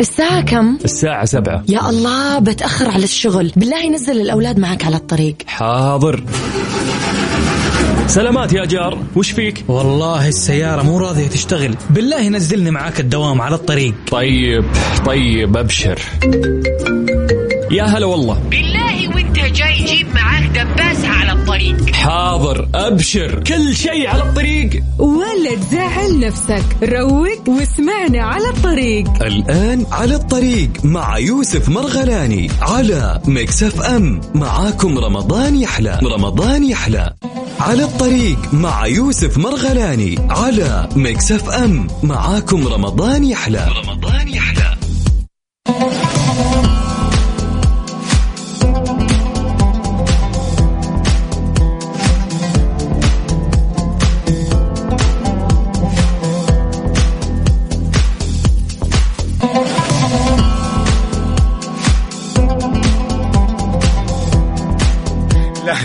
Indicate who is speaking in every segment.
Speaker 1: الساعة كم؟
Speaker 2: الساعة سبعة.
Speaker 1: يا الله بتأخر على الشغل. بالله نزل الأولاد معك على الطريق.
Speaker 2: حاضر. سلامات يا جار. وش فيك؟
Speaker 3: والله السيارة مو راضية تشتغل. بالله نزلني معاك الدوام على الطريق.
Speaker 2: طيب طيب أبشر. يا هلا والله.
Speaker 4: بالله وانت جاي جيب معاك دباسة على الطريق.
Speaker 2: حاضر أبشر. كل شيء على الطريق.
Speaker 5: ولا تزعل نفسك. روق واسمعنا على الطريق.
Speaker 6: الآن على الطريق مع يوسف مرغلاني على Mix FM. معاكم رمضان يحلى. رمضان يحلى. على الطريق مع يوسف مرغلاني على Mix FM. معاكم رمضان يحلى. رمضان يحلى.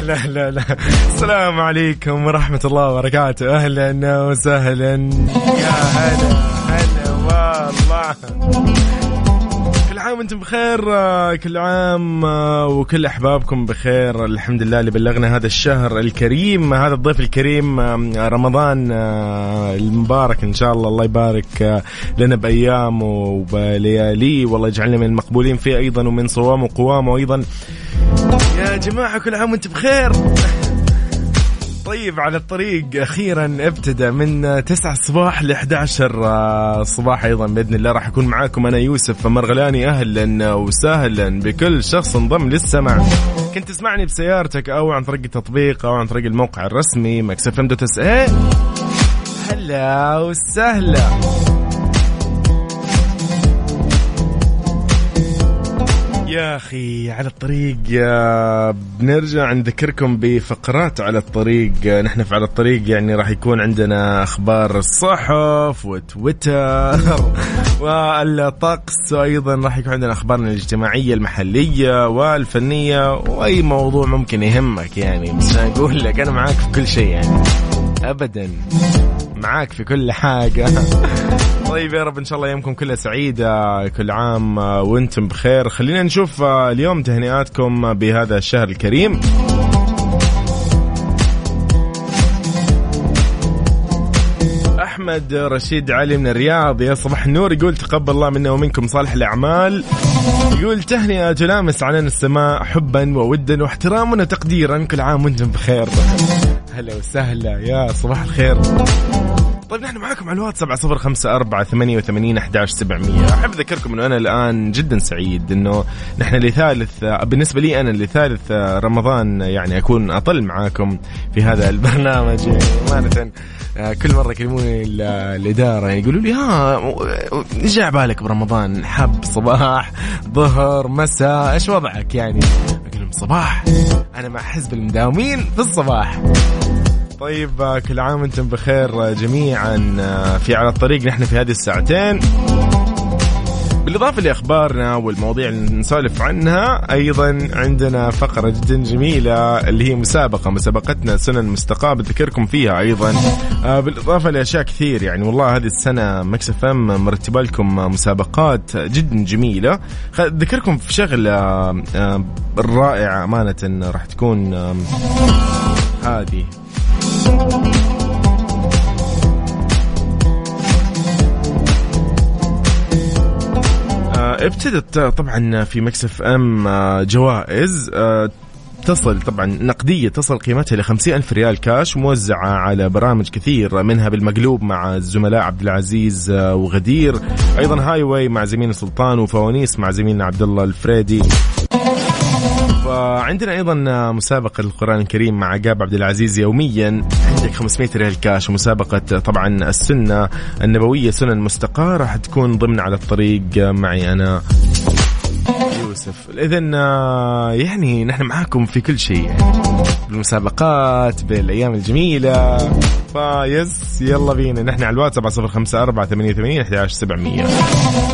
Speaker 7: لا لا لا. لا السلام عليكم ورحمة الله وبركاته. أهلا وسهلا. يا هلا هلا والله. كل عام وأنتم بخير كل عام وكل أحبابكم بخير. الحمد لله اللي بلغنا هذا الشهر الكريم هذا الضيف الكريم رمضان المبارك إن شاء الله. الله يبارك لنا بأيامه وبلياليه. والله يجعلنا من المقبولين فيه أيضا ومن صوامه وقوامه أيضا. يا جماعة كل عام وأنتم بخير. طيب على الطريق أخيرا ابتدى من 9 الصباح ل 11 صباح أيضا بإذن الله راح أكون معاكم أنا يوسف مرغلاني أهلا وسهلا بكل شخص انضم للسمع كنت تسمعني بسيارتك أو عن طريق التطبيق أو عن طريق الموقع الرسمي Mix FM dot SA هلا وسهلا. يا أخي على الطريق بنرجع نذكركم بفقرات على الطريق. نحن في على الطريق يعني راح يكون عندنا أخبار الصحف وتويتر والطقس. وأيضا راح يكون عندنا أخبارنا الاجتماعية المحلية والفنية وأي موضوع ممكن يهمك يعني. بس أقول لك أنا معاك في كل شيء يعني. ابدا معاك في كل حاجة. طيب يا رب إن شاء الله أيامكم كلها سعيدة كل عام وأنتم بخير. خلينا نشوف اليوم تهنئاتكم بهذا الشهر الكريم. أحمد رشيد علي من الرياض يا صباح النور يقول تقبل الله منا ومنكم صالح الأعمال. يقول تهنئة تلامس عنان السماء حبا وودا واحتراما وتقديرا كل عام وأنتم بخير. هلا وسهلا يا صباح الخير. طيب نحن معاكم على الواتس سبعة صفر خمسة أربعة ثمانية وثمانين أحداش سبعمية. أحب أذكركم أنه أنا الآن جدا سعيد أنه نحن لثالث بالنسبة لي أنا لثالث رمضان يعني أكون أطل معاكم في هذا البرنامج. أمانة كل مرة يكلموني ال- الإدارة يعني يقولوا لي ها إيش جاء بالك برمضان؟ حب صباح ظهر مساء إيش وضعك يعني؟ أقول لهم صباح أنا مع حزب المداومين في الصباح. طيب آه، كل عام وأنتم بخير آه، جميعا آه، في على الطريق نحن في هذه الساعتين. بالإضافة لأخبارنا والمواضيع اللي نسولف عنها أيضا عندنا فقرة جدا جميلة اللي هي مسابقة مسابقتنا سنن مستقاة بذكركم فيها أيضا. بالإضافة لأشياء كثير يعني والله هذه السنة Mix FM مرتبة لكم مسابقات جدا جميلة. أذكركم في شغلة رائعة أمانة راح تكون هذه. ابتدت آه، طبعا في Mix FM آه، جوائز آه، تصل طبعا نقدية تصل قيمتها ل ألف ريال كاش موزعة على برامج كثير منها بالمقلوب مع الزملاء عبد العزيز آه، وغدير أيضا Highway مع زميلنا سلطان وفوانيس مع زميلنا عبد الله الفريدي. وعندنا أيضا مسابقة القران الكريم مع عقاب عبد العزيز يوميا. عندك 500 ريال كاش ومسابقة طبعا السنة النبوية سنن مستقاه راح تكون ضمن على الطريق معي أنا. يوسف اذا يعني نحن معاكم في كل شيء. يعني بالمسابقات بالأيام الجميلة. فيس يلا بينا. نحن على الواتساب 054 88 11700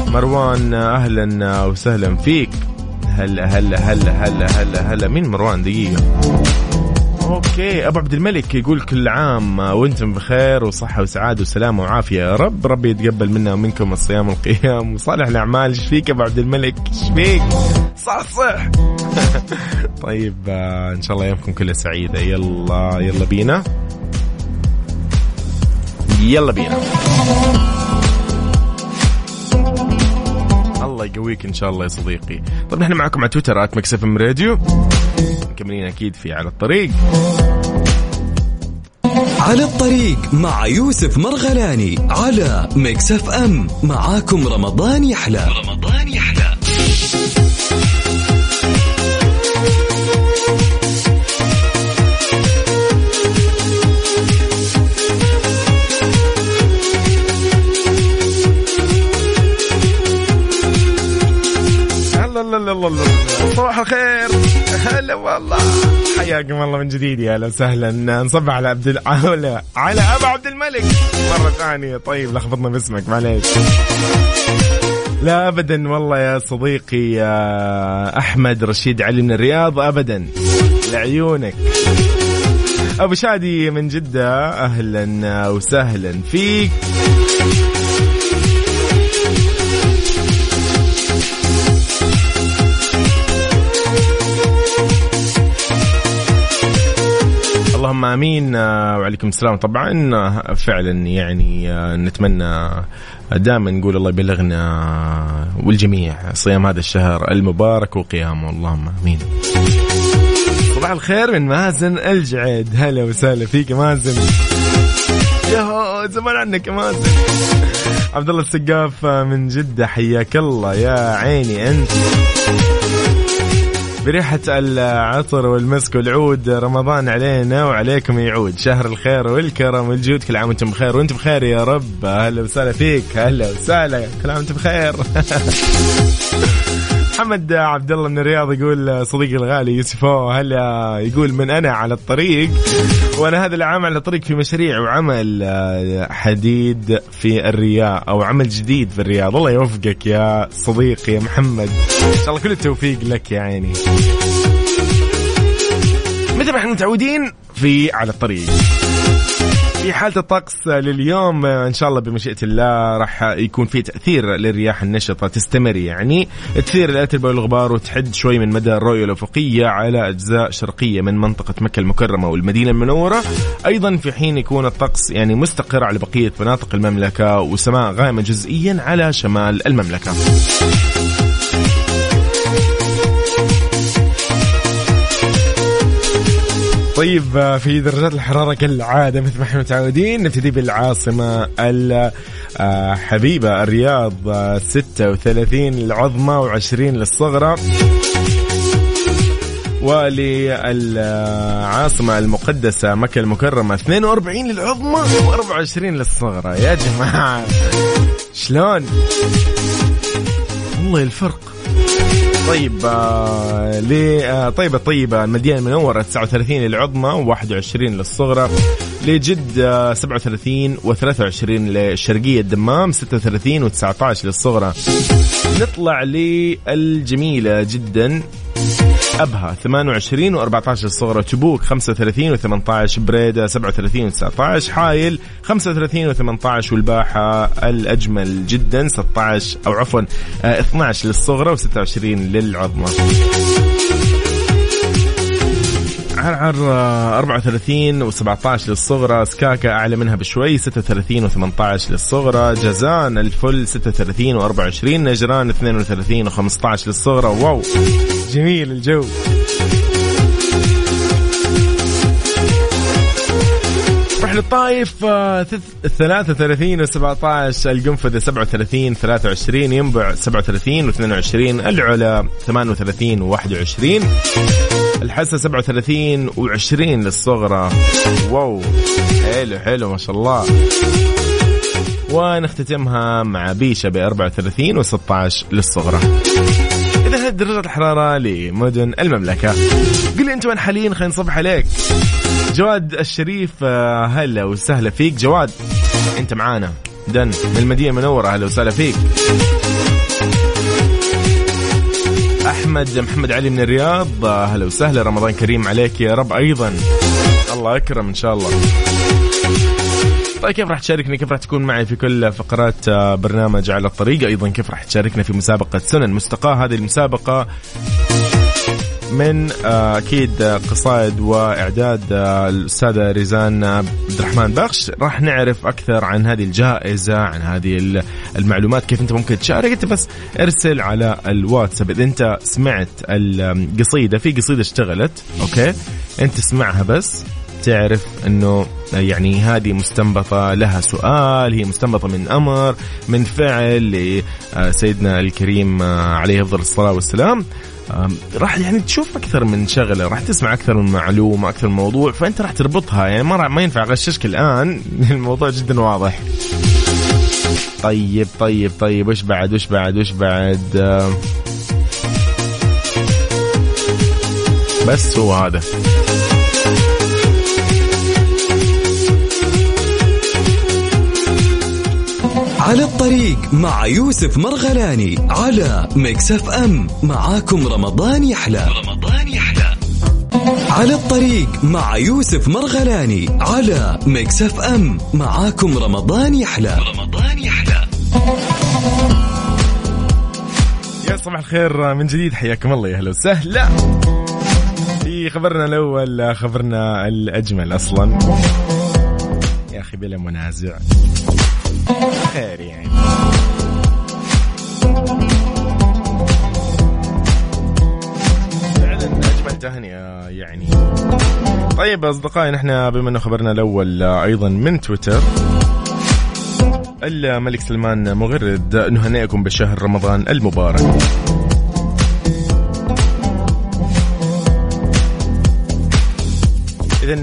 Speaker 7: مروان أهلا وسهلا فيك. هلا هلا هلا هلا هلا هلا. مين مروان؟ دقيقة. okay. أبو عبد الملك يقول كل عام وأنتم بخير وصحة وسعادة وسلامه وعافية. يا رب ربي يتقبل منا ومنكم الصيام والقيام وصالح الأعمال. إيش فيك أبو عبد الملك؟ إيش فيك؟ صح صح طيب آه، إن شاء الله ايامكم كلها سعيده يلا يلا بينا. يلا بينا. الله يقويك إن شاء الله يا صديقي. طب نحن معكم على تويتر at Mix FM Radio. مكملين أكيد في على الطريق.
Speaker 6: على الطريق مع يوسف مرغلاني على Mix FM. معاكم رمضان يحلى. رمضان يحلى.
Speaker 7: الخير هلا والله. حياكم الله من جديد يا أهلا وسهلا. نصبح على عبد على على ابو عبد الملك. مرة ثانية. طيب لخبطنا باسمك معليش. لا ابدا والله يا صديقي يا أحمد رشيد علي من الرياض ابدا. لعيونك. أبو شادي من جدة أهلا وسهلا فيك. اللهم آمين. آه، وعليكم السلام. طبعا آه، فعلا يعني آه، نتمنى دائما نقول الله يبلغنا والجميع صيام هذا الشهر المبارك وقيامه. اللهم آمين. صباح الخير من مازن الجعيد. هلا وسهلا فيك مازن. يا زمان عنك يا مازن. عبد الله السقاف من جدة حياك الله يا عيني أنت. بريحة العطر والمسك والعود رمضان علينا وعليكم يعود. شهر الخير والكرم والجود كل عام وأنتم بخير. وانت بخير يا رب. أهلا وسهلا فيك. هلا وسهلا. كل عام وانت بخير. محمد عبد الله من الرياض يقول صديقي الغالي يوسف هلا يقول من أنا على الطريق؟ وأنا هذا العام على الطريق في مشاريع وعمل آه، حديد في الرياض أو عمل جديد في الرياض. الله يوفقك يا صديقي يا محمد. إن شاء الله كل التوفيق لك يا عيني. مثل ما إحنا متعودين؟ في على الطريق. في حالة الطقس لليوم إن شاء الله بمشيئة الله راح يكون في تأثير للرياح النشطة. تستمر يعني. تثير الأتربة والغبار وتحد شوي من مدى الرؤية الأفقية على أجزاء شرقية من منطقة مكة المكرمة والمدينة المنورة. أيضا في حين يكون الطقس يعني مستقر على بقية مناطق المملكة وسماء غائمة جزئيا على شمال المملكة. طيب آه، في درجات الحرارة كالعادة مثل ما إحنا متعودين نبتدي بالعاصمة الحبيبة الرياض آه، 36 العظمى و20 للصغرى. وللعاصمة المقدسة مكة المكرمة 42 للعظمى و24 للصغرى. يا جماعة شلون؟ والله الفرق. طيب آه آه طيبة طيبة المدينة المنورة 39 للعظمى و21 للصغرى لجدة 37 و23 للشرقية الدمام 36 و19 للصغرى. نطلع للجميلة جدا. أبها 28 و14 للصغرى تبوك 35 و18 بريدة 37 و19 حايل 35 و18 والباحة الأجمل جدا 16 أو عفوا آه، 12 للصغرى و26 للعظمى. عرعر آه، 34 و17 للصغرى سكاكا أعلى منها بشوي 36 و18 للصغرى جازان الفل 36 و24 نجران 32 و15 للصغرى واو! جميل الجو. آه، ث- 33 و17 القنفذة 37 23 ينبع 37 و22 العلا 38 و21 الحسا 37 و20 للصغرى. واو حلو حلو ما شاء الله. ونختتمها مع بيشة ب 34 و16 للصغرى. هذه درجة الحرارة لمدن المملكة. قل لي أنت وين حاليا؟ خلينا نصبح عليك. جواد الشريف آه، هلا وسهلا فيك. جواد أنت معانا. دن من المدينة المنورة. هلا وسهلا فيك. أحمد محمد علي من الرياض. آه، هلا وسهلا. رمضان كريم عليك يا رب أيضا. الله أكرم إن شاء الله. طيب كيف راح تشاركني؟ كيف راح تكون معي في كل فقرات آه، برنامج على الطريق؟ أيضا كيف راح تشاركنا في مسابقة سنن مستقاه هذه المسابقة من آه، أكيد آه، قصائد وإعداد الأستاذة ريزان عبد الرحمن بخش. راح نعرف أكثر عن هذه الجائزة عن هذه ال- المعلومات. كيف أنت ممكن تشارك؟ أنت بس ارسل على الواتساب. إذا أنت سمعت القصيدة في قصيدة اشتغلت أوكي؟ أنت تسمعها بس. تعرف إنه يعني هذه مستنبطة لها سؤال هي مستنبطة من أمر من فعل لسيدنا الكريم آه، عليه أفضل الصلاة والسلام. راح يعني تشوف أكثر من شغلة راح تسمع أكثر من معلومة أكثر من موضوع فأنت راح تربطها يعني ما ما ينفع أغششك الآن. الموضوع جدا واضح. طيب طيب طيب وش بعد؟ وش بعد؟ وش بعد؟ بس هو هذا.
Speaker 6: على الطريق مع يوسف مرغلاني على Mix FM معاكم رمضان يحلى. رمضان يحلى. على الطريق مع يوسف مرغلاني على Mix اف ام معاكم رمضان يحلى. رمضان يحلى.
Speaker 7: يا صباح الخير من جديد حياكم الله يا أهلا وسهلا. في خبرنا الأول خبرنا الأجمل أصلا. يا أخي بلا منازع. خير يعني. تهنئه يعني. طيب أصدقائي نحن بما أنه خبرنا الأول أيضا من تويتر الملك سلمان مغرد نهنئكم بشهر رمضان المبارك. إذا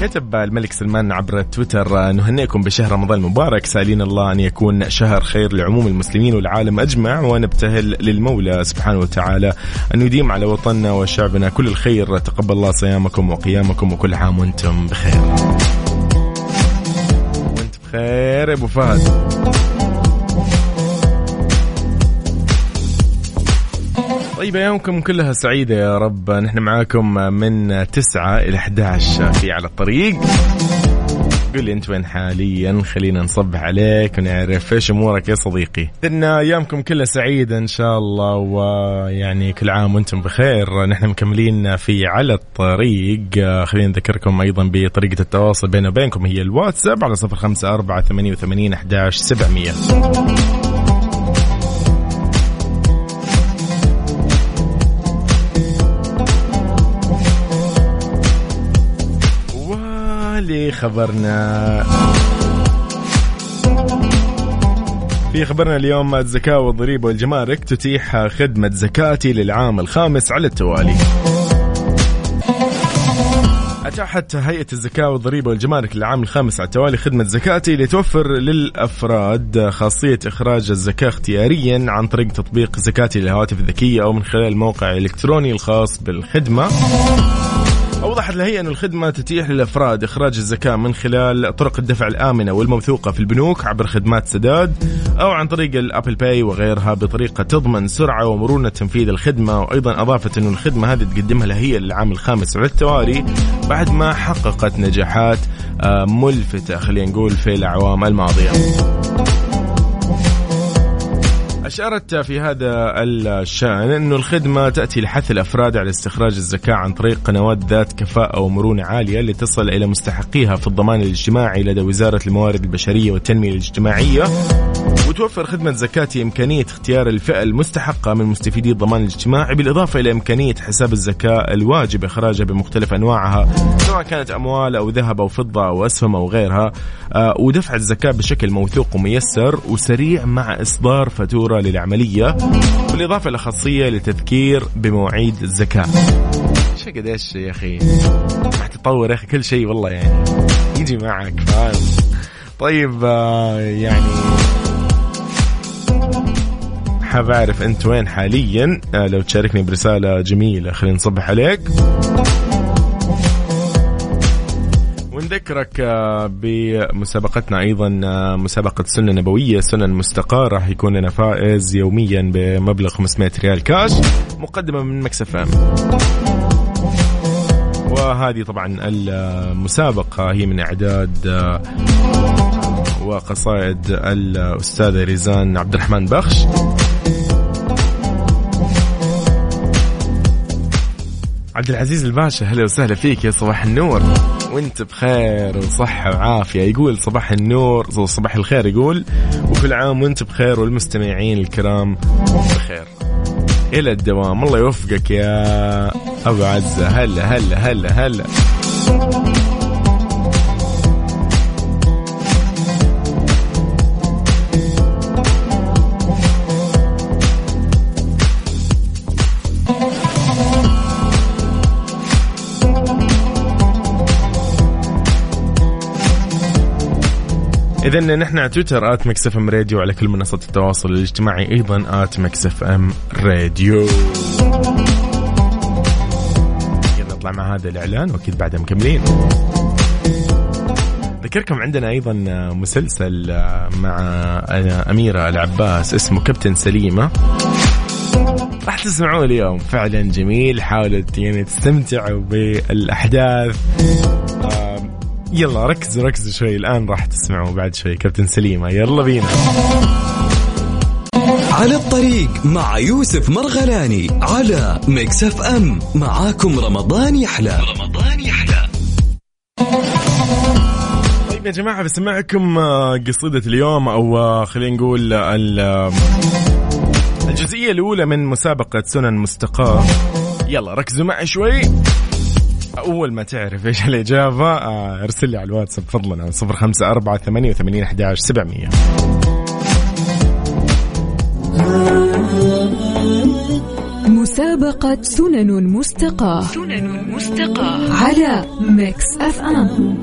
Speaker 7: كتب الملك سلمان عبر تويتر نهنئكم بشهر رمضان المبارك سالين الله أن يكون شهر خير لعموم المسلمين والعالم أجمع ونبتهل للمولى سبحانه وتعالى. أن يديم على وطننا وشعبنا كل الخير تقبل الله صيامكم وقيامكم وكل عام وأنتم بخير. وانت بخير يا أبو فهد. طيب ايامكم كلها سعيدة يا رب. نحن معاكم من 9 إلى 11 في على الطريق. قل لي أنت وين حاليا؟ خلينا نصبح عليك ونعرف إيش أمورك يا صديقي. إن ايامكم كلها سعيده إن شاء الله ويعني كل عام وأنتم بخير. نحن مكملين في على الطريق. خلينا نذكركم أيضا بطريقة التواصل بيننا وبينكم هي الواتساب على 054 88 11 700 واللي خبرنا. في خبرنا اليوم الزكاة والضريبة والجمارك تتيح خدمة زكاتي للعام الخامس على التوالي. أتاحت هيئة الزكاة والضريبة والجمارك للعام الخامس على التوالي خدمة زكاتي لتوفر للأفراد خاصية إخراج الزكاة اختياريا عن طريق تطبيق زكاتي للهواتف الذكية أو من خلال الموقع الإلكتروني الخاص بالخدمة. أوضحت الهيئة أن الخدمة تتيح للأفراد إخراج الزكاة من خلال طرق الدفع الآمنة والموثوقة في البنوك عبر خدمات سداد أو عن طريق الأبل باي وغيرها بطريقة تضمن سرعة ومرونة تنفيذ الخدمة. وأيضا أضافت أن الخدمة هذه تقدمها الهيئة للعام الخامس على التوالي بعد ما حققت نجاحات آه، ملفتة خلينا نقول في الأعوام الماضية. أشارت في هذا الشأن أن الخدمة تأتي لحث الأفراد على استخراج الزكاة عن طريق قنوات ذات كفاءة ومرونة عالية لتصل إلى مستحقيها في الضمان الاجتماعي لدى وزارة الموارد البشرية والتنمية الاجتماعية. وتوفر خدمة زكاتي إمكانية اختيار الفئة المستحقة من مستفيدي الضمان الاجتماعي بالإضافة إلى إمكانية حساب الزكاة الواجب إخراجها بمختلف أنواعها سواء كانت أموال أو ذهب أو فضة أو أسهم أو غيرها آه، ودفع الزكاة بشكل موثوق وميسر وسريع مع إصدار فاتورة للعملية بالإضافة إلى خاصية لتذكير بمواعيد الزكاة. شو قديش يا أخي؟ تطور يا أخي كل شيء والله يعني. يجي معك فاهم؟ طيب آه، يعني حاب أعرف أنت وين حاليا؟ آه لو تشاركني برسالة جميلة خلينا نصبح عليك. وان نذكرك آه، بمسابقتنا أيضا آه، مسابقة سنة نبوية سنن مستقاه راح يكون لنا فائز يوميا بمبلغ 500 ريال كاش مقدمة من Mix FM. وهذه طبعا المسابقة هي من إعداد وقصائد الأستاذة ريزان عبد الرحمن بخش. عبد العزيز الباشا هلا وسهلا فيك يا صباح النور. وانت بخير وصحة وعافية. يقول صباح النور صباح الخير يقول وكل عام وانت بخير والمستمعين الكرام بخير. إلى الدوام الله يوفقك يا أبو عزة. هلا هلا هلا هلا. إذا نحن على تويتر at Mix FM Radio على كل منصات التواصل الاجتماعي أيضا at Mix FM Radio. نطلع مع هذا الإعلان وأكيد بعدها مكملين. ذكركم عندنا أيضا مسلسل مع أميرة العباس اسمه كابتن سليمة. راح تسمعوه اليوم. فعلا جميل. حاولوا يعني تستمتعوا بالأحداث. يلا ركزوا ركزوا شوي. الآن راح تسمعوا بعد شوي. كابتن سليمة يلا بينا.
Speaker 6: على الطريق مع يوسف مرغلاني على Mix FM. معاكم رمضان يحلى. رمضان يحلى.
Speaker 7: طيب يا جماعة بسمعكم آه، قصيدة اليوم أو آه، خلينا نقول آه، الجزئية الأولى من مسابقة سنن مستقاة. يلا ركزوا معي شوي. أول ما تعرف إيش الإجابة آه، أرسل لي على الواتساب فضلا صفر خمسة أربعة ثمانية وثمانين أحد سبعمية.
Speaker 5: مسابقة سنن مستقاة. سنن مستقاة. على
Speaker 8: Mix
Speaker 9: FM.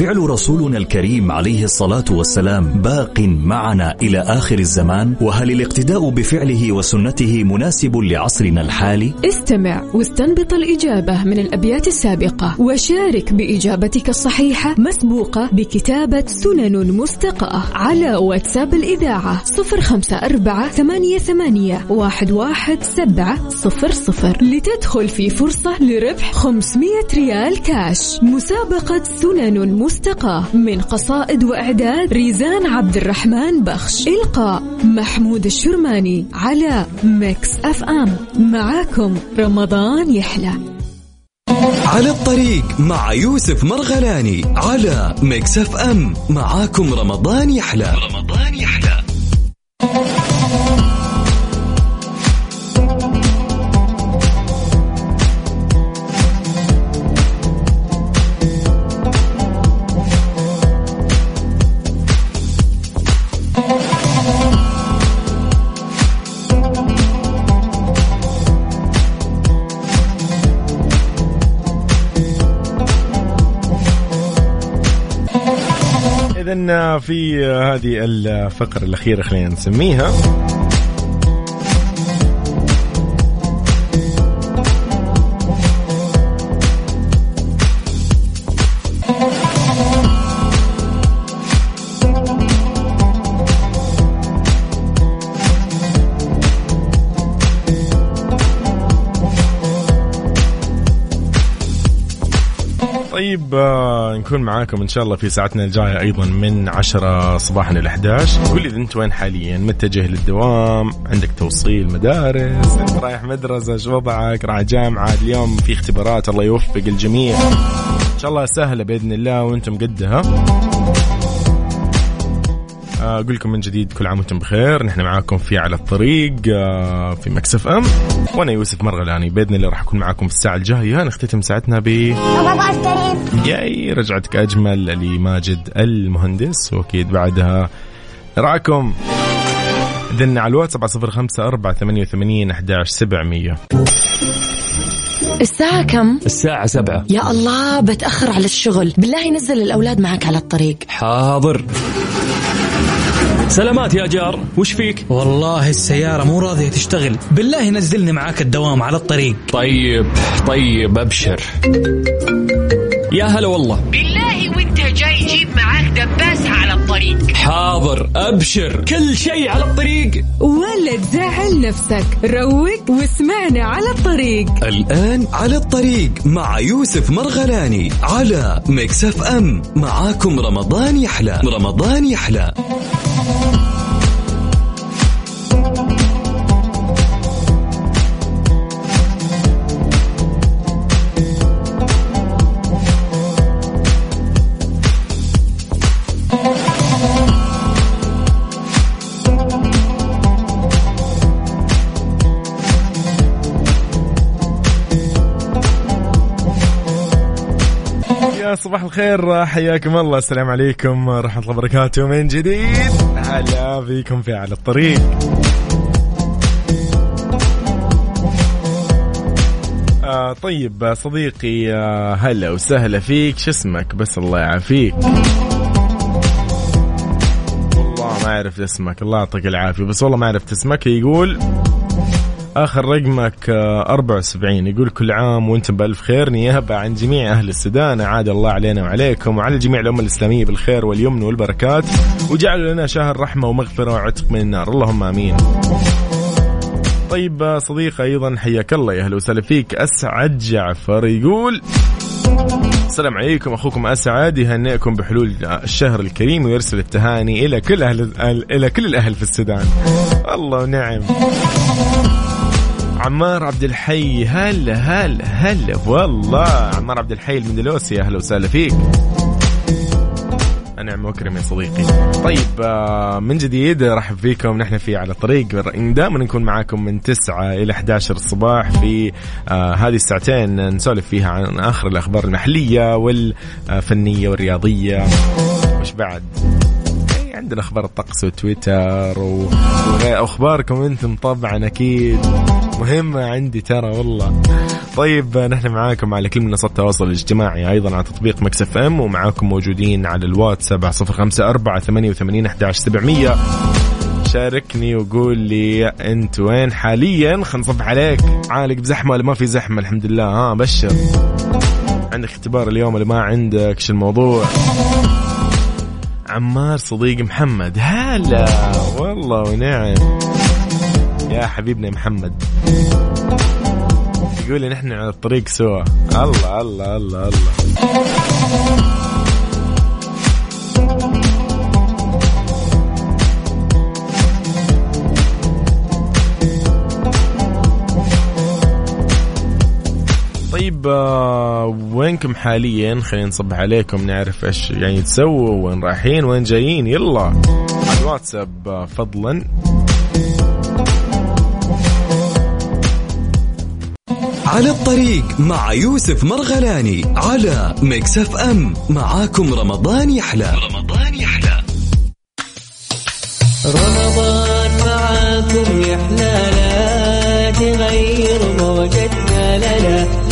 Speaker 9: فعل رسولنا الكريم عليه الصلاة والسلام باق معنا إلى آخر الزمان؟ وهل الاقتداء بفعله وسنته مناسب لعصرنا الحالي؟
Speaker 5: استمع واستنبط الإجابة من الأبيات السابقة وشارك بإجابتك الصحيحة مسبوقة بكتابة سنن مستقاة على واتساب الإذاعة صفر خمسة أربعة ثمانية, ثمانية واحد, واحد سبعة صفر صفر لتدخل في فرصة لربح 500 ريال كاش مسابقة سنن مستقاة من قصائد وإعداد ريزان عبد الرحمن بخش. إلقاء محمود الشرماني على Mix FM. معاكم رمضان يحلى.
Speaker 6: على الطريق مع يوسف مرغلاني على ميكس أف أم. معاكم رمضان يحلى. رمضان
Speaker 7: في هذه الفقرة الأخيرة خلينا نسميها. آه، نكون معاكم إن شاء الله في ساعتنا الجاية أيضا من 10 صباحا إلى 11 قول لي أنت وين حاليا؟ متجه للدوام عندك توصيل مدارس انت رايح مدرسة شو وضعك؟ رايح جامعة اليوم في اختبارات الله يوفق الجميع. إن شاء الله سهلة بإذن الله وأنتم قدها. أقول لكم من جديد كل عام وأنتم بخير. نحن معاكم في على الطريق آه، في Mix FM وأنا يوسف مرغلاني. بإذن الله راح أكون معاكم في الساعة الجاية. نختتم ساعتنا ب ياي رجعتك أجمل لماجد المهندس. وأكيد بعدها نراكم دلنا على الواتس 705 488 11700
Speaker 1: الساعة كم؟
Speaker 2: الساعة سبعة.
Speaker 1: يا الله بتأخر على الشغل. بالله نزل الأولاد معك على الطريق.
Speaker 2: حاضر. سلامات يا جار وش فيك؟
Speaker 3: والله السيارة مو راضية تشتغل. بالله نزلني معاك الدوام على الطريق.
Speaker 2: طيب طيب أبشر. يا هلا والله.
Speaker 4: بالله وانت جاي جيب معاك دباسة على الطريق.
Speaker 2: حاضر أبشر. كل شيء على الطريق.
Speaker 5: ولا تزعل نفسك. روق واسمعنا على الطريق.
Speaker 6: الآن على الطريق مع يوسف مرغلاني على مكسف أم. معاكم رمضان يحلى. رمضان يحلى.
Speaker 7: يا الخير حياكم الله. السلام عليكم ورحمة الله وبركاته. من جديد هلا فيكم في على الطريق. آه طيب صديقي آه هلا وسهلا فيك. شو اسمك؟ بس الله يعافيك. والله ما عرفت اسمك. الله يعطيك العافية. بس والله ما عرفت اسمك. يقول آخر رقمك آه، 74 يقول كل عام وأنتم بألف خير. نيابة عن جميع أهل السودان. عاد الله علينا وعليكم وعلى جميع الأمة الإسلامية بالخير واليمن والبركات. وجعلوا لنا شهر رحمة ومغفرة وعتق من النار. اللهم آمين. طيب آه، صديق أيضا حياك الله يا أهلا وسهلا فيك. أسعد جعفر يقول السلام عليكم. أخوكم أسعد يهنئكم بحلول الشهر الكريم ويرسل التهاني إلى كل أهل إلى كل الأهل في السودان. الله ونعم. عمار عبد الحي. هلا هلا هلا. والله عمار عبد الحي المندلوسي. أهلا وسهلا فيك. أنعم وأكرم يا صديقي. طيب آه، من جديد أرحب فيكم. نحن في على الطريق دائما نكون معاكم من 9 إلى 11 الصباح في آه، هذه الساعتين نسولف فيها عن آخر الأخبار المحلية والفنية والرياضية. وش بعد؟ عندنا أخبار الطقس وتويتر و- وغير أخباركم أنتم طبعا أكيد. مهمة عندي ترى والله. طيب نحن معاكم على كل منصات التواصل الاجتماعي أيضا على تطبيق Mix FM ومعاكم موجودين على الواتس 7054 88 11700 شاركني وقول لي أنت وين حاليا؟ خلينا نصبح عليك. عالق بزحمة ولا ما في زحمة؟ الحمد لله. ها بشر. عندك اختبار اليوم ولا ما عندك؟ شو الموضوع؟ عمار صديق محمد. هلا. والله ونعم. يا حبيبنا محمد. يقول نحن على الطريق سوا. الله الله الله الله. طيب آه، وينكم حاليا؟ خلينا نصبح عليكم نعرف إيش يعني تسووا وين رايحين وين جايين. يلا على الواتساب آه، فضلا.
Speaker 6: على الطريق مع يوسف مرغلاني على مكسف ام معاكم رمضان يحلى. رمضان يحلى.
Speaker 8: رمضان معاكم يحلى لا تغير موجتنا لا.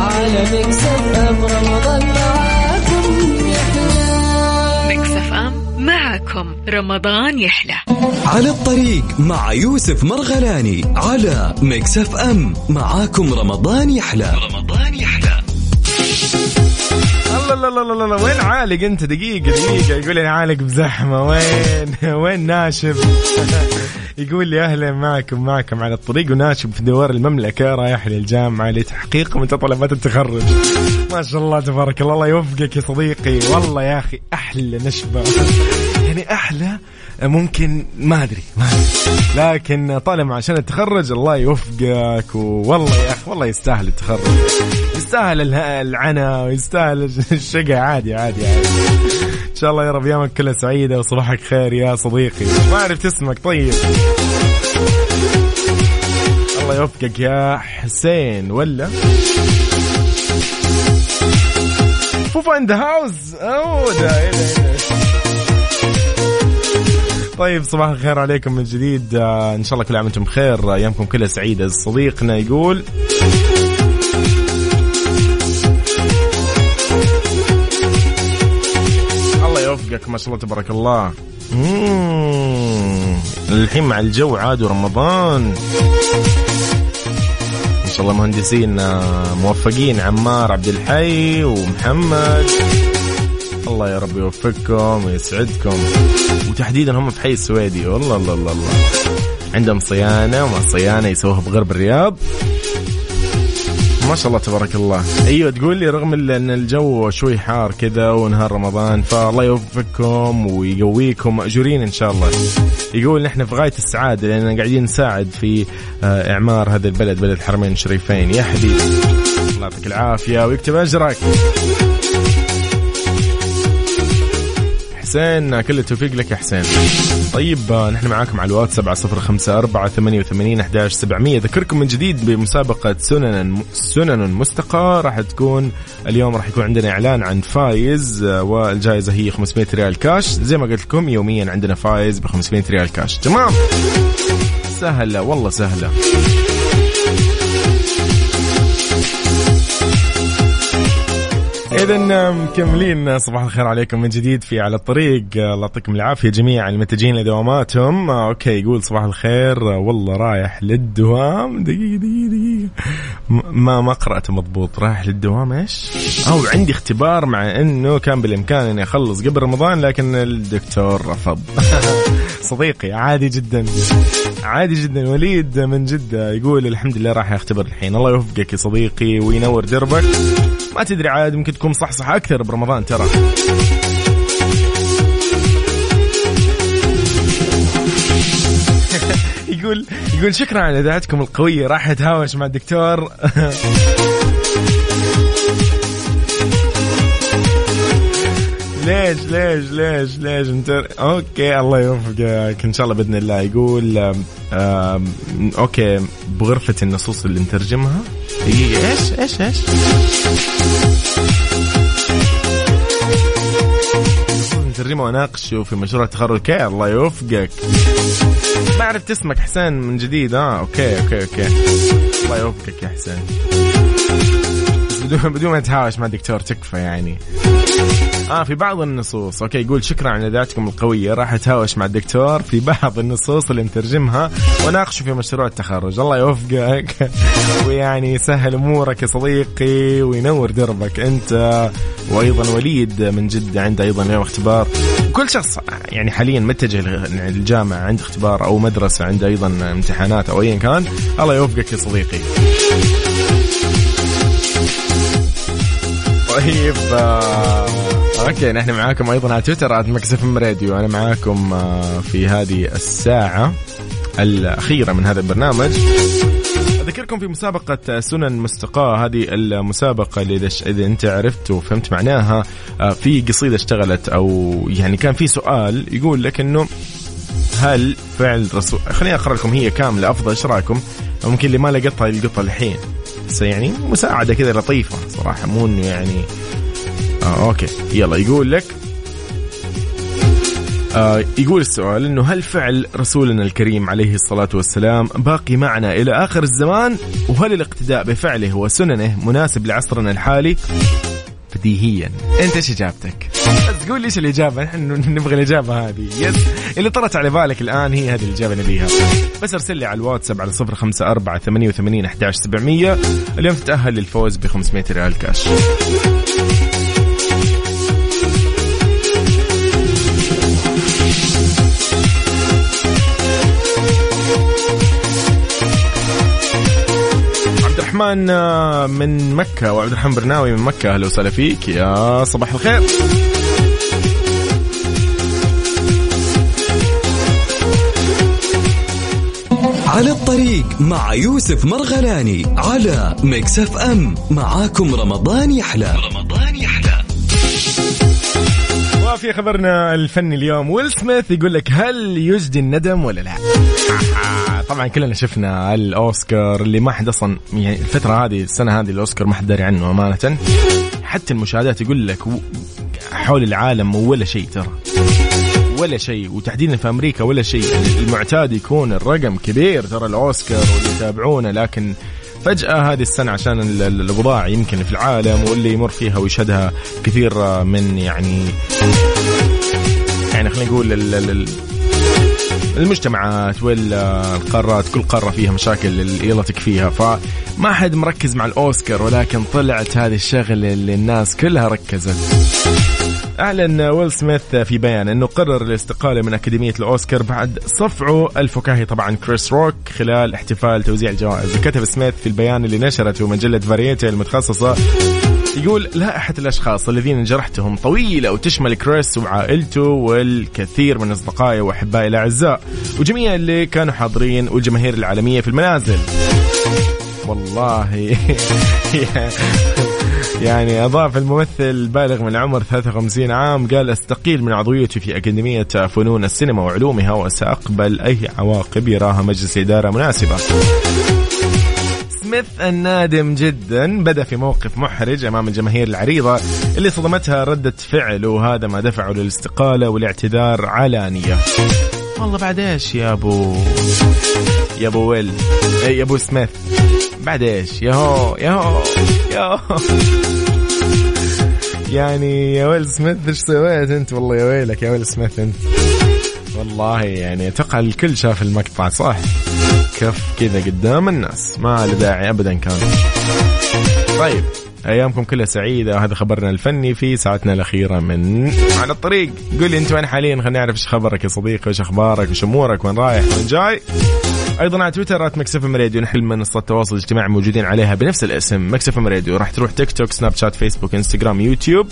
Speaker 8: على Mix FM رمضان معاكم يحلى.
Speaker 5: Mix FM معكم رمضان يحلى.
Speaker 6: على الطريق مع يوسف مرغلاني على Mix FM معاكم رمضان يحلى. رمضان يحلى.
Speaker 7: الله الله الله الله. وين عالق انت؟ دقيقة دقيقة. يقول لي عالق بزحمة. وين؟ وين ناشب؟ يقول لي أهلا معكم معكم على الطريق وناشب في دوار المملكة رايح للجامعة لتحقيق متطلبات التخرج. ما شاء الله تبارك الله الله يوفقك يا صديقي. والله يا أخي أحلى نشبة. يعني أحلى ممكن ما أدري. لكن طالما عشان التخرج الله يوفقك والله يا أخي والله يستاهل التخرج. يستاهل العنا ويستاهل الشقة. عادي عادي عادي. شاء الله يا رب ايامك كلها سعيده وصباحك خير يا صديقي. ما عرفت اسمك طيب. الله يوفقك يا حسين ولا؟ فوفا ان ذا هاوس أوه ده إيه إيه ده. طيب صباح الخير عليكم من جديد. آه، إن شاء الله كل عام وأنتم بخير. أيامكم كلها سعيدة. صديقنا يقول يوفقك ما شاء الله تبارك الله. مم. الحين مع الجو عاد رمضان إن شاء الله مهندسين آه، موفقين. عمار عبد الحي ومحمد. الله يا رب يوفقكم ويسعدكم. وتحديدا هم في حي السويدي. والله الله الله الله. عندهم صيانة وما صيانة يسووها بغرب الرياض. ما شاء الله تبارك الله. أيوه تقول لي رغم إن الجو شوي حار كذا ونهار رمضان فالله يوفقكم ويقويكم مأجورين إن شاء الله. يقول نحن في غاية السعادة لأننا قاعدين نساعد في آه، إعمار هذا البلد بلد الحرمين الشريفين. يا حبيبي. الله يعطيك العافية ويكتب أجرك. حسين كل التوفيق لك يا حسين. طيب آه، نحن معاكم على الواتس 7054 88 11 700 أذكركم من جديد بمسابقة سنن سنن مستقاة. راح تكون اليوم راح يكون عندنا إعلان عن فايز آه، والجائزة هي 500 ريال كاش. زي ما قلت لكم يوميا عندنا فايز ب 500 ريال كاش. تمام؟ سهلة والله سهلة. إذا مكملين صباح الخير عليكم من جديد في على الطريق. الله يعطيكم العافية جميعا المتجهين لدواماتهم. آه، أوكي يقول صباح الخير. آه، والله رايح للدوام. دقيقة دقيقة م- ما ما قرأت مضبوط. رايح للدوام إيش؟ أو عندي اختبار مع إنه كان بالإمكان إني أخلص قبل رمضان لكن الدكتور رفض. صديقي عادي جدا. عادي جدا. وليد من جدة يقول الحمد لله راح يختبر الحين. الله يوفقك يا صديقي وينور دربك. ما تدري عاد ممكن تكون صحصح أكثر برمضان ترى. يقول يقول شكرا على إذاعتكم القوية راح أتهاوش مع الدكتور. ليش ليش ليش ليش؟ انت okay الله يوفقك إن شاء الله بإذن الله يقول okay بغرفة النصوص اللي نترجمها. إيش إيش إيش؟ نترجمه واناقشه في مشروع التخرج. okay الله يوفقك. ما عرفت اسمك حسين من جديد. آه okay okay okay. الله يوفقك يا حسين. بدون بدون ما تهاوش مع الدكتور تكفى يعني. آه في بعض النصوص. أوكي يقول شكرا على اذاعتكم القوية. راح أتهاوش مع الدكتور في بعض النصوص اللي مترجمها وناقشه في مشروع التخرج. الله يوفقك. ويعني يسهل أمورك يا صديقي وينور دربك أنت وأيضا وليد من جدة عنده أيضا اليوم اختبار. كل شخص يعني حاليا متجه للجامعة عنده اختبار أو مدرسة عنده أيضا امتحانات أو ايا كان. الله يوفقك يا صديقي. طيب آه، okay نحن معاكم أيضا على تويتر @Mix FM Radio. أنا معاكم آه، في هذه الساعة الأخيرة من هذا البرنامج. أذكركم في مسابقة سنن مستقاة. هذه المسابقة اللي إذا إذا أنت عرفت وفهمت معناها آه، في قصيدة اشتغلت أو يعني كان في سؤال يقول لك إنه هل فعل رسول خليني أقرأ لكم هي كاملة أفضل إيش رأيكم؟ ممكن اللي ما لقطها يلقطها الحين. بس يعني مساعدة كذا لطيفة صراحة مو إنه يعني آه okay يلا يقول لك آه يقول السؤال إنه هل فعل رسولنا الكريم عليه الصلاة والسلام باقي معنا إلى آخر الزمان؟ وهل الاقتداء بفعله وسننه مناسب لعصرنا الحالي؟ بديهيا. أنت إيش إجابتك؟ بس قول لي إيش الإجابة؟ نحن نبغى الإجابة هذه. yes اللي طرت على بالك الآن هي هذه الإجابة نبيها. بس ارسل لي على الواتساب على 054 88 11 700 اليوم تتأهل للفوز ب 500 ريال كاش. الرحمن آه، من مكة وعبد الرحمن برناوي من مكة. أهلا وسهلا فيك. يا صباح الخير.
Speaker 6: على الطريق مع يوسف مرغلاني على Mix FM. معاكم رمضان يحلى. رمضان يحلى.
Speaker 7: وفي خبرنا الفني اليوم ويل سميث يقول لك هل يجدي الندم ولا لا؟ طبعا كلنا شفنا الأوسكار اللي ما حد أصلا يعني الفترة هذه السنة هذه الأوسكار ما حد داري عنه أمانة. حتى المشاهدات يقول لك حول العالم ولا شيء ترى. ولا شيء وتحديدا في أمريكا ولا شيء. المعتاد يكون الرقم كبير ترى الأوسكار واللي يتابعونه لكن فجأة هذه السنة عشان ال- ال- الأوضاع يمكن في العالم واللي يمر فيها ويشهدها كثير من يعني يعني خلينا نقول المجتمعات والقارات كل قارة فيها مشاكل يلا تكفيها فما حد مركز مع الأوسكار ولكن طلعت هذه الشغلة اللي الناس كلها ركزت. أعلن ويل سميث في بيان أنه قرر الاستقالة من أكاديمية الأوسكار بعد صفعه الفكاهي طبعا كريس روك خلال احتفال توزيع الجوائز. وكتب سميث في البيان اللي نشرته مجلة فاريتي المتخصصة يقول لائحة الأشخاص الذين جرحتهم طويلة وتشمل كريس وعائلته والكثير من أصدقائي وأحبائي الأعزاء وجميع اللي كانوا حاضرين والجماهير العالمية في المنازل. والله. يعني أضاف الممثل البالغ من العمر 53 عام قال أستقيل من عضويتي في أكاديمية فنون السينما وعلومها وسأقبل أي عواقب يراها مجلس إدارة مناسبة. سميث النادم جدا. بدأ في موقف محرج أمام الجماهير العريضة اللي صدمتها ردة فعله وهذا ما دفعه للاستقالة والاعتذار علانية. والله بعد إيش يا أبو؟ يا أبو ويل؟ إيه يا أبو سميث. بعد إيش؟ يا هو يا هو يا هو. يعني يا ويل سميث إيش سويت أنت؟ والله يا ويلك يا ويل سميث أنت. والله يعني أتوقع الكل شاف المقطع صح كف كذا قدام الناس ما له داعي ابدا كان. طيب أيامكم كلها سعيدة وهذا خبرنا الفني في ساعتنا الأخيرة من على الطريق. قول لي أنت وين حاليا؟ خلينا نعرف إيش خبرك يا صديقي وإيش أخبارك وإيش أمورك وين رايح وين جاي. أيضا على تويتر at Mix FM Radio نحن كل منصات التواصل الاجتماعي موجودين عليها بنفس الاسم Mix FM Radio. راح تروح تيك توك سناب شات فيسبوك إنستغرام يوتيوب.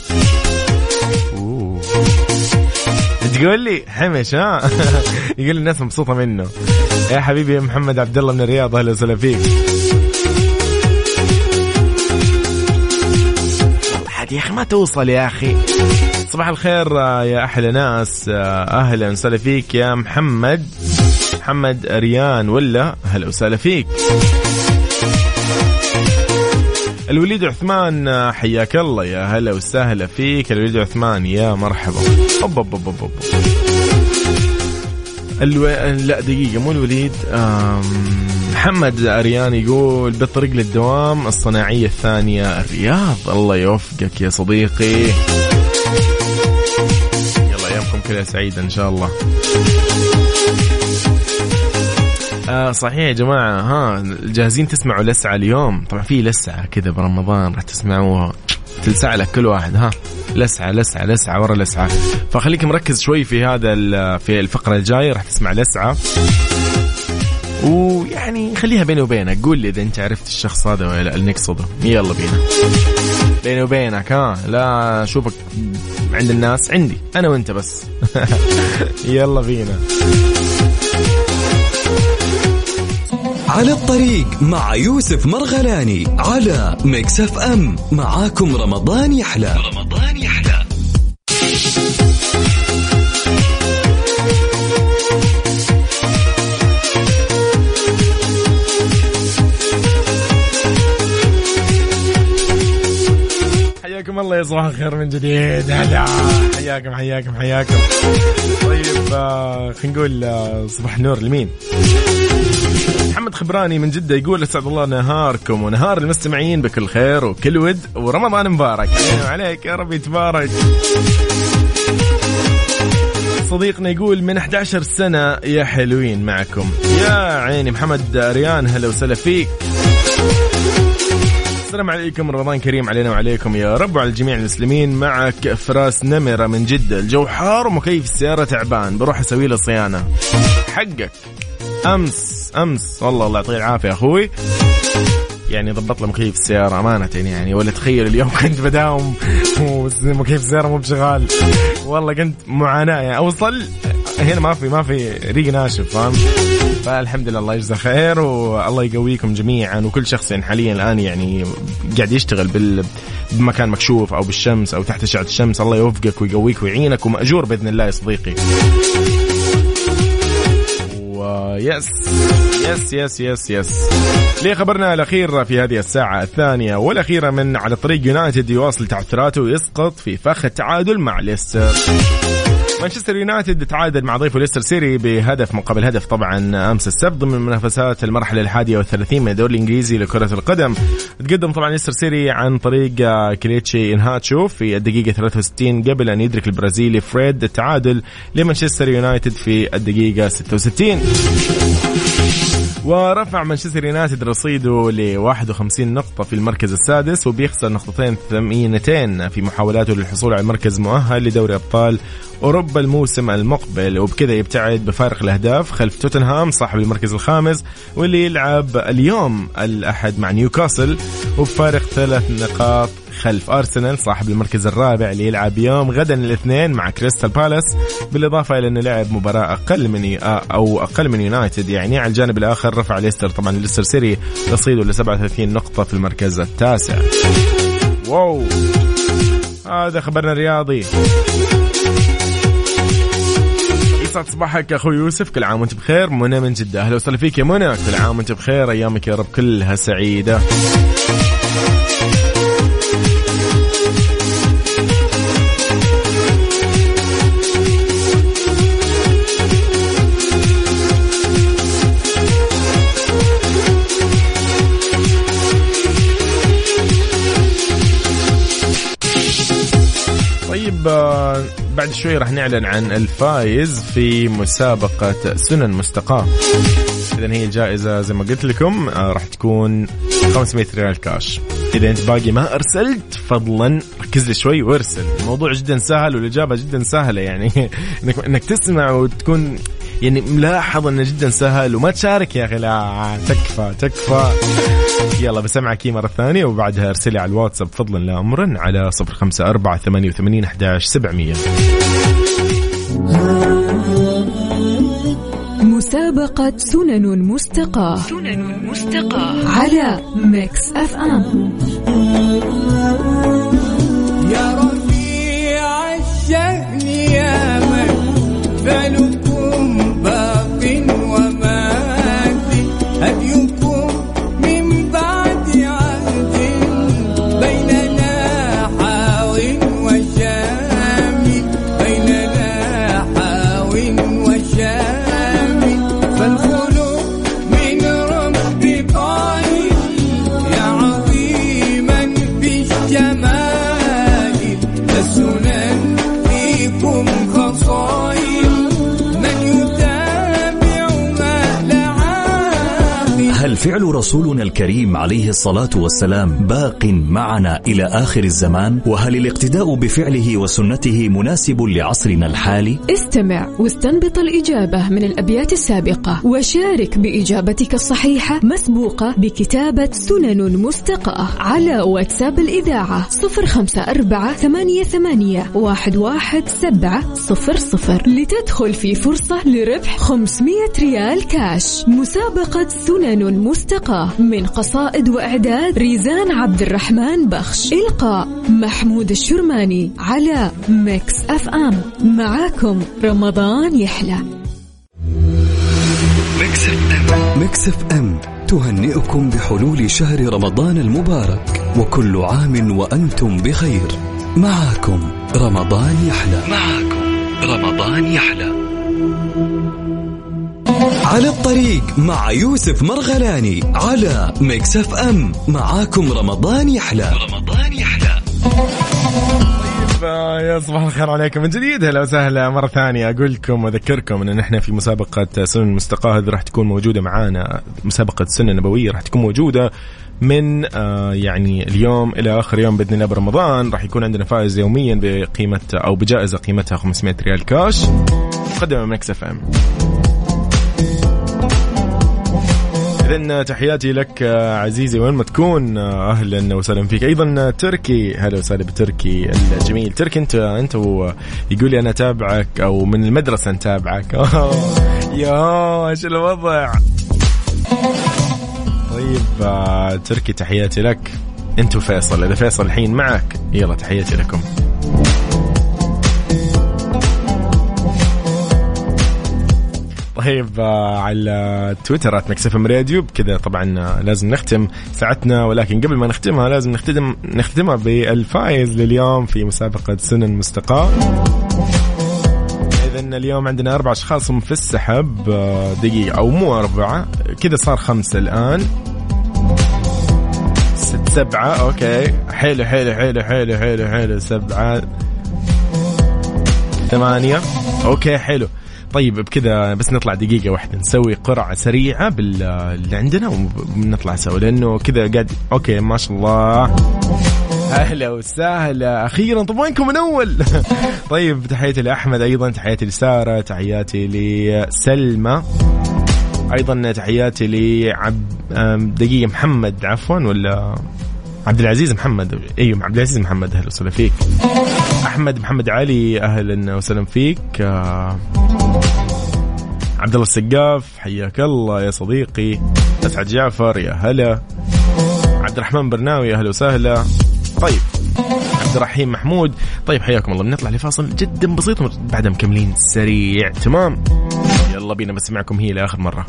Speaker 7: أوه. تقول لي حمش ها؟ يقول لي الناس مبسوطة منه. يا حبيبي يا محمد عبد الله من الرياض أهلا وسهلا فيك. عاد يا أخي ما توصل يا أخي. صباح الخير آه، يا أحلى ناس آه، أهلا وسهلا فيك يا محمد. محمد ريان ولا هلا وسهلا فيك؟ الوليد عثمان حياك الله يا هلا وسهلا فيك. الوليد عثمان يا مرحبا. أوب أوب أوب أوب أوب. ألو... لا دقيقة مو الوليد. محمد أريان يقول بالطريق للدوام الصناعية الثانية الرياض. الله يوفقك يا صديقي. يلا أيامكم كلها سعيدة إن شاء الله. آه صحيح يا جماعة. ها جاهزين تسمعوا لسعة اليوم؟ طبعا في لسعة كذا برمضان راح تسمعوها. تلسع لك كل واحد ها. لسعة لسعة لسعة ورا لسعة. فخليك مركز شوي في هذا في الفقرة الجاية راح تسمع لسعة. ويعني خليها بيني وبينك. قول لي إذا أنت عرفت الشخص هذا ولا لا اللي نقصده. يلا بينا. بيني وبينك ها. لا أشوفك عند الناس عندي. أنا وأنت بس. يلا بينا.
Speaker 6: على الطريق مع يوسف مرغلاني على Mix FM. معاكم رمضان يحلى. رمضان يحلى.
Speaker 7: حياكم الله يا صباح الخير من جديد. هلا. حياكم حياكم حياكم. طيب آه، خلينا نقول آه، صباح النور لمين؟ محمد خبراني من جدة يقول أسعد الله نهاركم ونهار المستمعين بكل خير وكل ود ورمضان مبارك. وعليك يا رب يتبارك صديقنا يقول من 11 سنة يا حلوين معكم. يا عيني محمد ريان هلا وسهلا فيك. السلام عليكم رمضان كريم علينا وعليكم يا رب وعلى جميع المسلمين. معك فراس نمرة من جدة. الجو حار ومكيف السيارة تعبان. بروح أسوي له صيانة. حقك. أمس أمس. والله الله يعطيه العافية أخوي. يعني ضبط له مكيف السيارة أمانة يعني. ولا تخيل اليوم كنت بداوم ومكيف السيارة مو بشغال. والله كنت معاناة يعني. أوصل هنا ما في ما في ريق ناشف فاهم؟ فالحمد لله الله يجزاه خير والله يقويكم جميعا. وكل شخص يعني حاليا الآن يعني قاعد يشتغل بال بمكان مكشوف أو بالشمس أو تحت اشعه الشمس. الله يوفقك ويقويك ويعينك. ومأجور بإذن الله يا صديقي. و yes yes yes yes yes. لخبرنا الأخير في هذه الساعة الثانية والأخيرة من على طريق يونايتد يواصل تعثراته ويسقط في فخ التعادل مع ليستر. مانشستر يونايتد تعادل مع ضيفه ليستر سيتي بهدف مقابل هدف طبعا أمس السبت ضمن منافسات المرحلة الحادية والثلاثين من الدوري الإنجليزي لكرة القدم. تقدم طبعا ليستر سيتي عن طريق كليتشي إيهيناتشو في الدقيقة 63 قبل أن يدرك البرازيلي فريد التعادل لمانشستر يونايتد في الدقيقة 66 ورفع مانشستر يونايتد رصيده ل 51 نقطة في المركز السادس وبيخسر نقطتين ثمينتين في محاولاته للحصول على مركز مؤهل لدوري أبطال أوروبا الموسم المقبل وبكذا يبتعد بفارق الأهداف خلف توتنهام صاحب المركز الخامس واللي يلعب اليوم الأحد مع نيوكاسل وبفارق ثلاث نقاط خلف أرسنال صاحب المركز الرابع اللي يلعب يوم غدا الاثنين مع كريستال بالاس بالإضافة إلى إنه لعب مباراة أقل من أو أقل من يونايتد يعني على الجانب الآخر رفع ليستر طبعا ليستر سيتي رصيده ل 37 نقطة في المركز التاسع. واو! هذا خبرنا الرياضي. يسعد صباحك أخوي يوسف كل عام وأنت بخير. منى من جدة. أهلا وسهلا فيك يا منى. كل عام وأنت بخير أيامك يا رب كلها سعيدة. بعد شوي راح نعلن عن الفائز في مسابقة سنن مستقاة. إذا هي الجائزة زي ما قلت لكم آه، راح تكون 500 ريال كاش. إذا أنت باقي ما أرسلت فضلا ركز لي شوي وارسل. الموضوع جدا سهل والإجابة جدا سهلة يعني إنك, إنك تسمع وتكون يعني ملاحظ أنه جدا سهل وما تشارك يا أخي. لا تكفى تكفى. يلا بسمعك مرة ثانية وبعدها ارسلي على الواتساب فضلا لا امرا على صفر خمسة أربعة ثمانية وثمانين أحداش سبعمية.
Speaker 5: مسابقة سنن مستقاة. سنن مستقاة. على ميكس
Speaker 8: أف
Speaker 9: أم. فهل رسولنا الكريم عليه الصلاة والسلام باق معنا إلى آخر الزمان؟ وهل الاقتداء بفعله وسنته مناسب لعصرنا الحالي؟
Speaker 5: استمع واستنبط الإجابة من الأبيات السابقة وشارك بإجابتك الصحيحة مسبوقة بكتابة سنن مستقاة على واتساب الإذاعة صفر خمسة أربعة ثمانية, ثمانية واحد, واحد سبعة صفر صفر لتدخل في فرصة لربح 500 ريال كاش مسابقة سنن مستقاة من قصائد وإعداد ريزان عبد الرحمن بخش. إلقاء محمود الشرماني على Mix FM. معاكم رمضان يحلى.
Speaker 6: Mix FM. تهنئكم بحلول شهر رمضان المبارك وكل عام وأنتم بخير. معاكم رمضان يحلى. معاكم رمضان يحلى. على الطريق مع يوسف مرغلاني على Mix FM معاكم رمضان يحلى. رمضان يحلى.
Speaker 7: يا صباح الخير عليكم. من جديد هلا وسهلا مرة ثانية. أقول لكم وأذكركم أن نحن في مسابقة سنن المستقاة هذه راح تكون موجودة معانا. مسابقة السنة النبوية راح تكون موجودة من آه يعني اليوم إلى آخر يوم بإذن الله برمضان. راح يكون عندنا فائز يوميا بقيمة أو بجائزة قيمتها 500 ريال كاش. مقدمة من Mix FM اذا تحياتي لك آه، عزيزي وين ما تكون آه، أهلا وسهلا فيك. أيضا آه، تركي هلا وسهلا بتركي الجميل. تركي أنت أنت يقول لي أنا اتابعك أو من المدرسة نتابعك. يا إيش الوضع؟ طيب تركي تحياتي لك. أنت وفيصل. إذا فيصل الحين معك يلا تحياتي لكم. طيب آه، على تويتر @مكسف راديو. بكذا طبعا آه، لازم نختم ساعتنا. ولكن قبل ما نختمها لازم نختم نختمها بالفائز لليوم في مسابقة سنن مستقاة. إذا اليوم عندنا أربع أشخاص هم في السحب آه، دقيقة أو مو أربعة. كذا صار خمسة الآن. ست سبعة. okay. حلو حلو حلو حلو حلو حلو سبعة. ثمانية. okay حلو طيب بكذا بس نطلع دقيقة واحدة نسوي قرعة سريعة باللي عندنا ونطلع سوا لأنه كذا قاعد okay ما شاء الله. أهلا وسهلا. أخيرا طب وينكم من أول؟ طيب تحياتي لأحمد أيضا تحياتي لسارة تحياتي لسلمى. أيضا تحياتي لعب دقيقة محمد عفوا ولا عبد العزيز محمد؟ أيوه عبد العزيز محمد أهلا وسهلا فيك. أحمد محمد علي أهلا وسهلا فيك. آه، عبد الله السقاف حياك الله يا صديقي. أسعد جعفر يا هلا. عبد الرحمن برناوي أهلا وسهلا. طيب عبد الرحيم محمود. طيب حياكم الله. بنطلع لفاصل جدا بسيط بعدها مكملين سريع. تمام؟ يلا بينا بسمعكم هي لآخر مرة.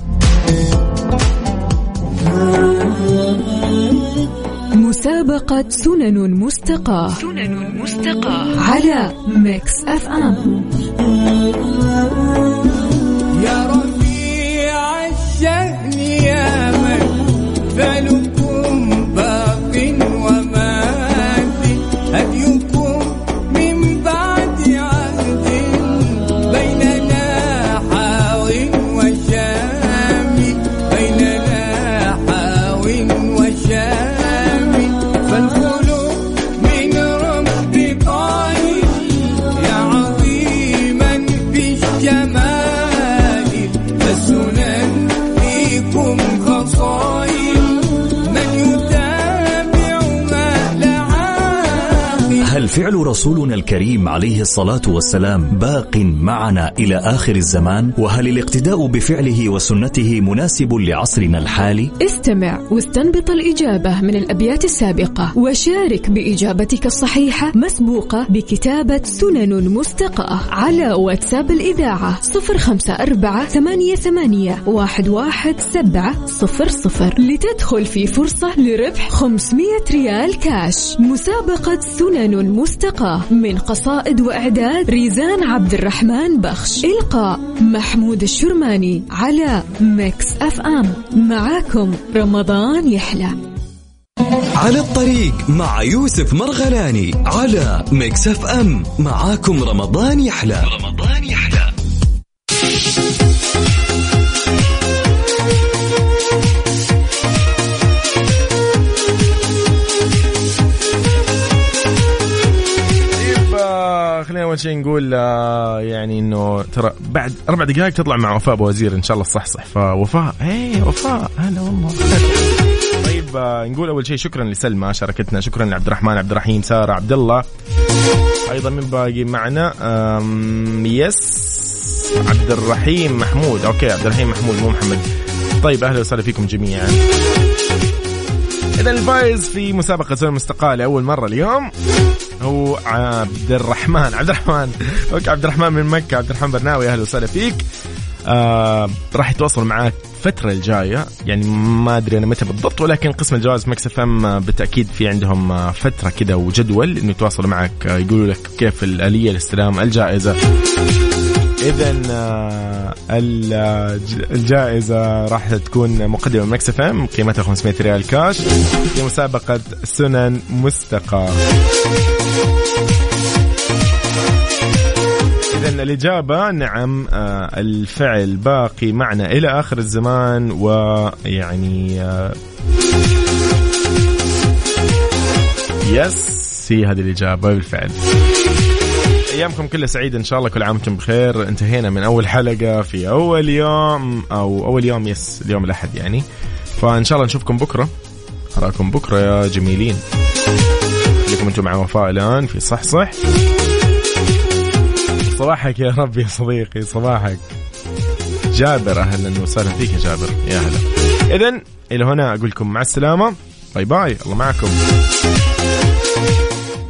Speaker 5: مسابقة سنن مستقاة. سنن مستقاة. على
Speaker 9: Mix FM.
Speaker 10: هل فعل رسولنا الكريم عليه الصلاة والسلام باق معنا إلى آخر الزمان؟ وهل الاقتداء بفعله وسنته مناسب لعصرنا الحالي؟
Speaker 5: استمع واستنبط الإجابة من الأبيات السابقة وشارك بإجابتك الصحيحة مسبوقة بكتابة سنن مستقاة على واتساب الإذاعة صفر خمسة أربعة ثمانية, ثمانية واحد, واحد سبعة صفر صفر لتدخل في فرصة لربح 500 ريال كاش مسابقة سنن مستقاة من قصائد وإعداد ريزان عبد الرحمن بخش. إلقاء محمود الشرماني على Mix FM. معاكم رمضان يحلى.
Speaker 6: على الطريق مع يوسف مرغلاني على Mix FM. معاكم رمضان يحلى. رمضان يحلى.
Speaker 7: أول شيء نقول آه، يعني إنه ترى بعد أربع دقائق تطلع مع وفاء أبو وزير إن شاء الله الصحصح فوفاء إيه وفاء هلا والله. طيب آه، نقول أول شيء شكرا لسلمى شاركتنا. شكرا لعبد الرحمن عبد الرحيم سارة عبد الله أيضا من باقي معنا؟ yes عبد الرحيم محمود. okay عبد الرحيم محمود مو محمد. طيب أهلا وسهلا فيكم جميعا. اذا الفايز في مسابقة سنن المستقاة لاول مرة اليوم. هو عبد الرحمن. عبد الرحمن. okay عبد الرحمن من مكة. عبد الرحمن برناوي. أهلا وسهلا فيك. آه راح يتواصل معك الفترة الجاية. يعني ما أدري أنا متى بالضبط ولكن قسم الجوائز Mix FM بالتأكيد في عندهم آه، فترة كذا وجدول إنه يتواصلوا معك آه، يقولوا لك كيف الآلية لاستلام الجائزة. اذا آه، الج- الجائزة راح تكون مقدمة من FM قيمتها 500 ريال كاش في مسابقة سنن مستقى إذا الإجابة نعم آه، الفعل باقي معنا إلى آخر الزمان ويعني آه، يس هي هذه الإجابة بالفعل. أيامكم كلها سعيدة. إن شاء الله كل عام وأنتم بخير. انتهينا من أول حلقة في أول يوم أو أول يوم يس اليوم الأحد يعني. فإن شاء الله نشوفكم بكرة. أراكم بكرة يا جميلين. خليكم أنتم مع وفاء الآن في صح صح. صباحك يا رب يا صديقي صباحك. جابر أهلا وسهلا فيك يا جابر. يا هلا. اذا إلى هنا أقول لكم مع السلامة. باي باي. الله معكم.